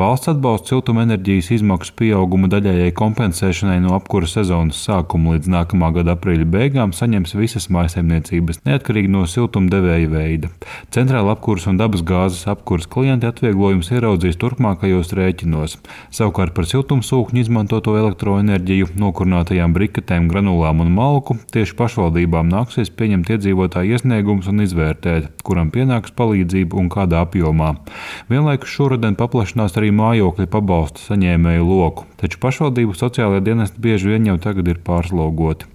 Valsts atbalsts siltumenerģijas izmaksu pieauguma daļējai kompensēšanai no apkura sezonas sākuma līdz nākamā gada aprīļa beigām saņems visas mājsaimniecības, neatkarīgi no siltumdevēja veida. Centrāla apkurs un dabas gāzes apkurs klienti atvieglojums ieraudzīs turpmākajos rēķinos. Savukārt par siltumsūkņu izmantoto elektroenerģiju, nokurnātajām briketēm, granulām un malku tieši pašvaldībām nāksies pieņemt iedzīvotāju iesniegumus un izvērtēt, kuram pienāks palīdzība un kādā apjomā. Vienlaikus šoruden paplašinās arī mājokļa pabalstu saņēmēju loku, taču pašvaldību sociālajie dienesti bieži vien jau tagad ir pārslogoti.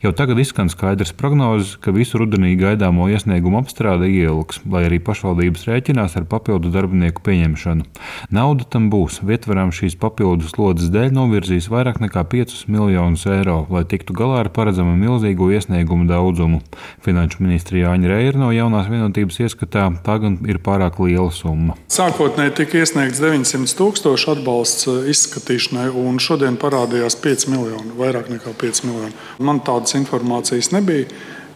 Jau tagad izskan skaidrs prognozes, ka visu rudenī gaidāmo iesniegumu apstrāde ieliks, lai arī pašvaldības rēķinās ar papildu darbinieku pieņemšanu. Nauda tam būs. Vietvarām šīs papildus slodzes dēļ novirzīs vairāk nekā 5 miljonus eiro, lai tiktu galā ar paredzamu milzīgo iesniegumu daudzumu. Finanšu ministri Jāņa Reira no jaunās vienotības ieskatā tā gan ir pārāk liela summa. Sākotnēji tika iesniegts 900 tūkstoši atbalsts eh, izskatīšanai, un šodien parādījās 5 miljoni, vairāk nekā 5 miljoni. Man tādas informācijas nebija.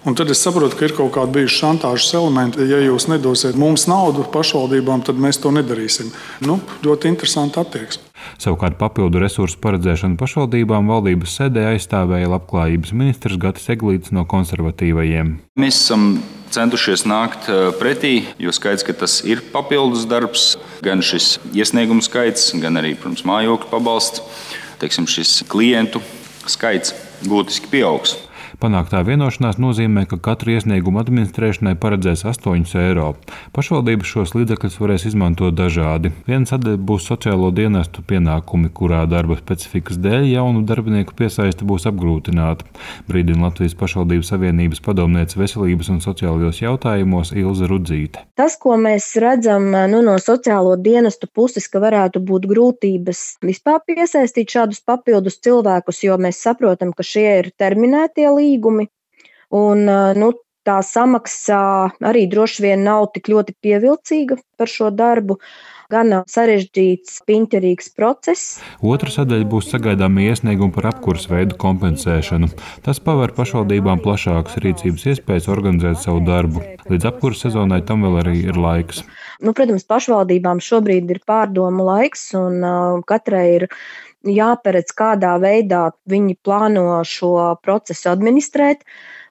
Un tad es saprotu, ka ir kaut kādi bijuši šantāžas elementi. Ja jūs nedosiet mums naudu pašvaldībām, tad mēs to nedarīsim. Nu, ļoti interesanti attieksme. Savukārt papildu resursu paredzēšanu pašvaldībām valdības sēdē aizstāvēja labklājības ministrs Gatis Eglīts no konservatīvajiem. Mēs esam centušies nākt eh, pretī, jo skaidrs, ka tas ir papildus darbs, gan šis iesniegumu skaits, gan arī, protams, mājokļu pabalsts, teiksim, šis klientu skaits būtiski pieaugs. Panāktā vienošanās nozīmē, ka katru iesniegumu administrēšanai paredzēs 8 eiro. Pašvaldības šos līdzekļus varēs izmantot dažādi. Viena sadaļa būs sociālo dienestu pienākumi, kurā darba specifikas dēļ jaunu darbinieku piesaiste būs apgrūtināta. Brīdina Latvijas pašvaldības savienības padomniece veselības un sociālajos jautājumos Ilza Rudzīte. Tas, ko mēs redzam nu, no sociālo dienestu puses, ka varētu būt grūtības vispār piesaistīt šādus papildus cilvēkus, jo mēs saprotam, ka šie ir terminētie līdzekļi līgumi. Un, nu, tā samaksa arī droši vien nav tik ļoti pievilcīga par šo darbu. Gan sarežģīts, piņķerīgs process. Otra sadaļa būs sagaidāmie iesniegumi par apkursu veidu kompensēšanu. Tas paver pašvaldībām plašākas rīcības iespējas organizēt savu darbu. Līdz apkursu sezonai tam vēl arī ir laiks. Nu, protams, pašvaldībām šobrīd ir pārdomu laiks, un uh, katrai ir jāparedz, kādā veidā viņi plāno šo procesu administrēt.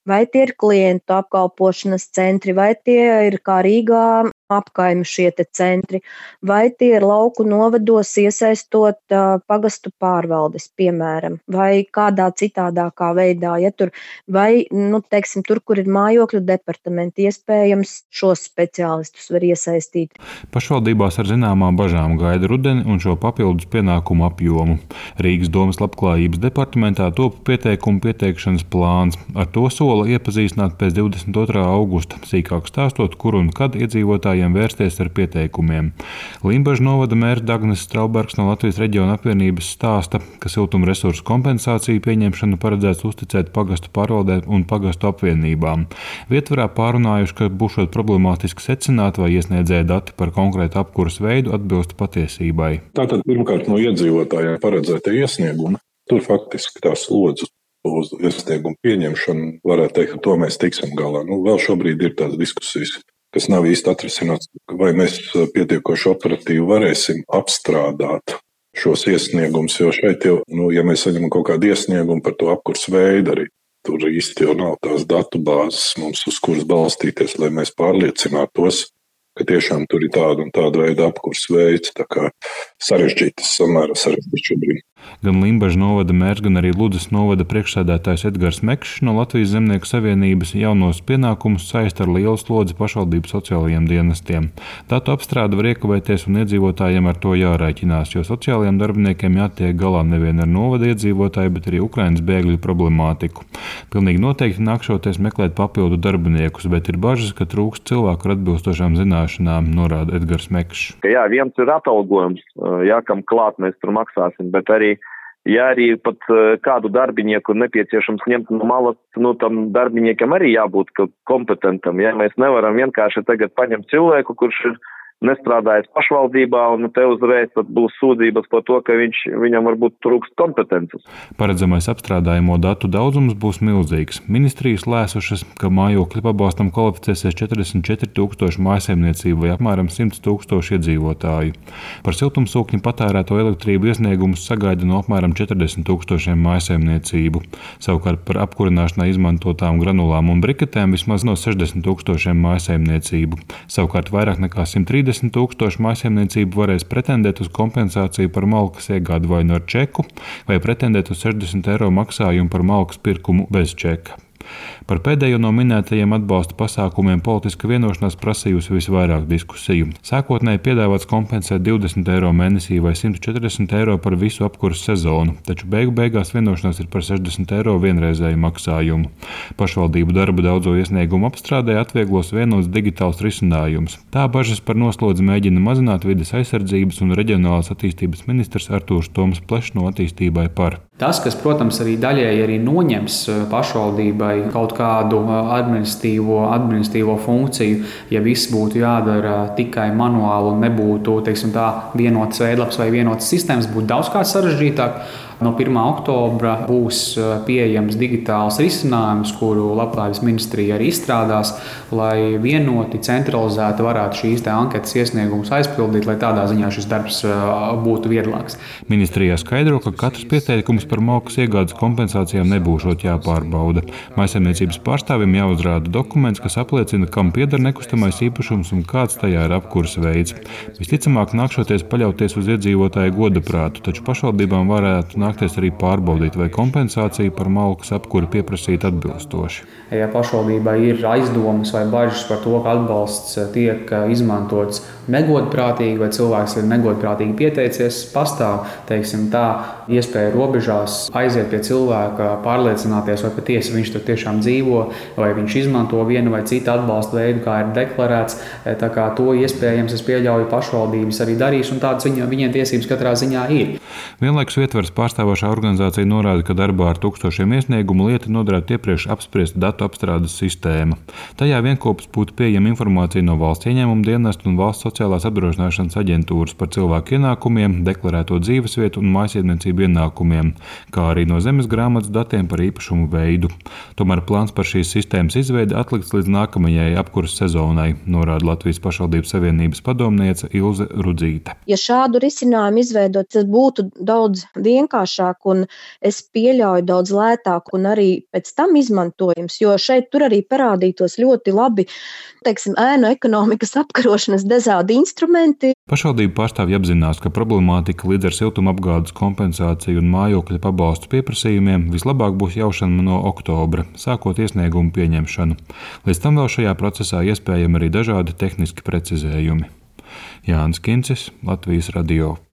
Vai tie ir klientu apkalpošanas centri, vai tie ir kā Rīgā apkaimi šie centri, vai tie ir lauku novados iesaistot uh, pagastu pārvaldes, piemēram, vai kādā citādākā veidā, ja tur, vai, nu, teiksim, tur, kur ir mājokļu departamenti, iespējams šos speciālistus var iesaistīt. Pašvaldībās ar zināmām bažām gaida rudeni un šo papildus pienākumu apjomu. Rīgas domas labklājības departamentā top pieteikumu pieteikšanas plāns. Ar to sola iepazīstināt pēc 22. augusta, sīkāk stāstot, kur un kad iedzīvotājiem iedzīvotājiem vērsties ar pieteikumiem. Limbaģa novada mērs Dagnis Straubergs no Latvijas reģiona apvienības stāsta, ka siltuma resursu kompensāciju pieņemšanu paredzēts uzticēt pagastu pārvaldē un pagastu apvienībām. Vietvarā pārunājuši, ka būšot problemātiski secināt, vai iesniedzēja dati par konkrētu apkuras veidu atbilst patiesībai. Tātad pirmkārt no iedzīvotājiem paredzēta iesnieguma. Tur faktiski tās slodzes uz iesniegumu pieņemšanu, varētu teikt, ka to mēs tiksim galā. Nu, vēl šobrīd ir tādas diskusijas, kas nav īsti atrisināts. Vai mēs pietiekoši operatīvi varēsim apstrādāt šos iesniegumus, jo šeit jau, nu, ja mēs saņemam kaut kādu iesniegumu par to apkursu veidu, arī tur īsti jau nav tās datu bāzes mums, uz kuras balstīties, lai mēs pārliecinātos, ka tiešām tur ir tāda un tāda veida apkursu veids. Tā kā sarežģītas, samērā sarežģītas šobrīd. Gan Limbaģa novada mērs, gan arī Ludus novada priekšsēdētājs Edgars Mekšs no Latvijas Zemnieku savienības jaunos pienākumus saista ar lielu slodzi pašvaldību sociālajiem dienestiem. Datu apstrāde var iekavēties un iedzīvotājiem ar to jārēķinās, jo sociālajiem darbiniekiem jātiek galā nevien ar novada iedzīvotāju, bet arī Ukraiņas bēgļu problemātiku. Pilnīgi noteikti nākšoties meklēt papildu darbiniekus, bet ir bažas, ka trūkst cilvēku ar atbilstošām zināšanām, norāda Edgars Mekšs. Jā, viens ir atalgojums, jā, kam klāt mēs tur maksāsim, bet arī Ja arī pat kādu darbinieku nepieciešams ņemt no malas, nu tam darbiniekam arī jābūt kompetentam. Ja mēs nevaram vienkārši tagad paņemt cilvēku, kurš ir nestrādājis pašvaldībā, un te uzreiz būs sūdzības par to, ka viņš, viņam varbūt trūkst kompetences. Paredzamais apstrādājumu datu daudzums būs milzīgs. Ministrijas lēsušas, ka mājokļa pabalstam kvalificēsies 44 tūkstoši mājsaimniecību vai apmēram 100 tūkstoši iedzīvotāju. Par siltumsūkņu patērēto elektrību iesniegumus sagaida no apmēram 40 tūkstošiem mājsaimniecību. Savukārt par apkurināšanai izmantotām granulām un briketēm vismaz no 60 tūkstošiem mājsaimniecību. Savukārt vairāk nekā 130 30 tūkstoši mājsaimniecību varēs pretendēt uz kompensāciju par malkas iegādi vai no nu čeku, vai pretendēt uz 60 eiro maksājumu par malkas pirkumu bez čeka. Par pēdējo no minētajiem atbalsta pasākumiem politiska vienošanās prasījusi visvairāk diskusiju. Sākotnēji piedāvāts kompensēt 20 eiro mēnesī vai 140 eiro par visu apkursu sezonu, taču beigu beigās vienošanās ir par 60 eiro vienreizēju maksājumu. Pašvaldību darba daudzo iesniegumu apstrādē atvieglos vienots digitāls risinājums. Tā bažas par noslodzi mēģina mazināt vides aizsardzības un reģionālās attīstības ministrs Artūrs Toms Plešs no attīstībai par. Tas, kas, protams, arī daļēji arī noņems eh, pašvaldībai kaut kādu eh, administratīvo, administratīvo funkciju, ja viss būtu jādara tikai manuāli un nebūtu tā, vienotas veidlapas vai vienotas sistēmas, būtu daudz kā sarežģītāk. No 1. oktobra būs eh, pieejams digitāls risinājums, kuru Labklājības ministrija arī izstrādās, lai vienoti, centralizēti varētu šīs anketas iesniegumus aizpildīt, lai tādā ziņā šis darbs eh, būtu vieglāks. Ministrijā skaidro, ka katrs pieteikums par malkas iegādes kompensācijām nebūšot jāpārbauda. Maisaimniecības pārstāvim jāuzrāda dokuments, kas apliecina, kam pieder nekustamais īpašums un kāds tajā ir apkurss veids. Visticamāk, nākšoties paļauties uz iedzīvotāju godaprātu, taču pašvaldībām varētu nākt nākties arī pārbaudīt, vai kompensācija par malkas apkuri pieprasīta atbilstoši. Ja pašvaldībai ir aizdomas vai bažas par to, ka atbalsts tiek izmantots negodprātīgi vai cilvēks ir negodprātīgi pieteicies, pastāv teiksim, tā iespēja robežās aiziet pie cilvēka, pārliecināties, vai patiesi viņš tur tiešām dzīvo, vai viņš izmanto vienu vai citu atbalsta veidu, kā ir deklarēts. Tā kā to iespējams es pieļauju pašvaldības arī darīs, un tādas viņa, viņiem tiesības katrā ziņā ir. Vienlaikus ietvers pārstāvošā organizācija norāda, ka darbā ar tūkstošiem iesniegumu lieta nodarīta iepriekš apspriesta datu apstrādes sistēma. Tajā vienopus būtu pieejama informācija no valsts ieņēmuma dienesta un valsts sociālās apdrošināšanas aģentūras par cilvēku ienākumiem, deklarēto dzīvesvietu un mājsaimniecību ienākumiem, kā arī no zemes grāmatas datiem par īpašumu veidu. Tomēr plāns par šīs sistēmas izveidi atlikts līdz nākamajai apkurses sezonai, norāda Latvijas pašvaldības savienības padomniece Ilze Rudzīte. Ja šādu risinājumu izveidot, tas būtu daudz vienkāršāk un es pieļauju daudz lētāk un arī pēc tam izmantojams, jo šeit tur arī parādītos ļoti labi teiksim, ēnu ekonomikas apkarošanas dažādi instrumenti. Pašvaldību pārstāvji apzinās, ka problemātika līdz ar siltumapgādes kompensāciju un mājokļa pabalstu pieprasījumiem vislabāk būs jaušana no oktobra, sākot iesniegumu pieņemšanu. Līdz tam vēl šajā procesā iespējami arī dažādi tehniski precizējumi. Jānis Kincis, Latvijas Radio.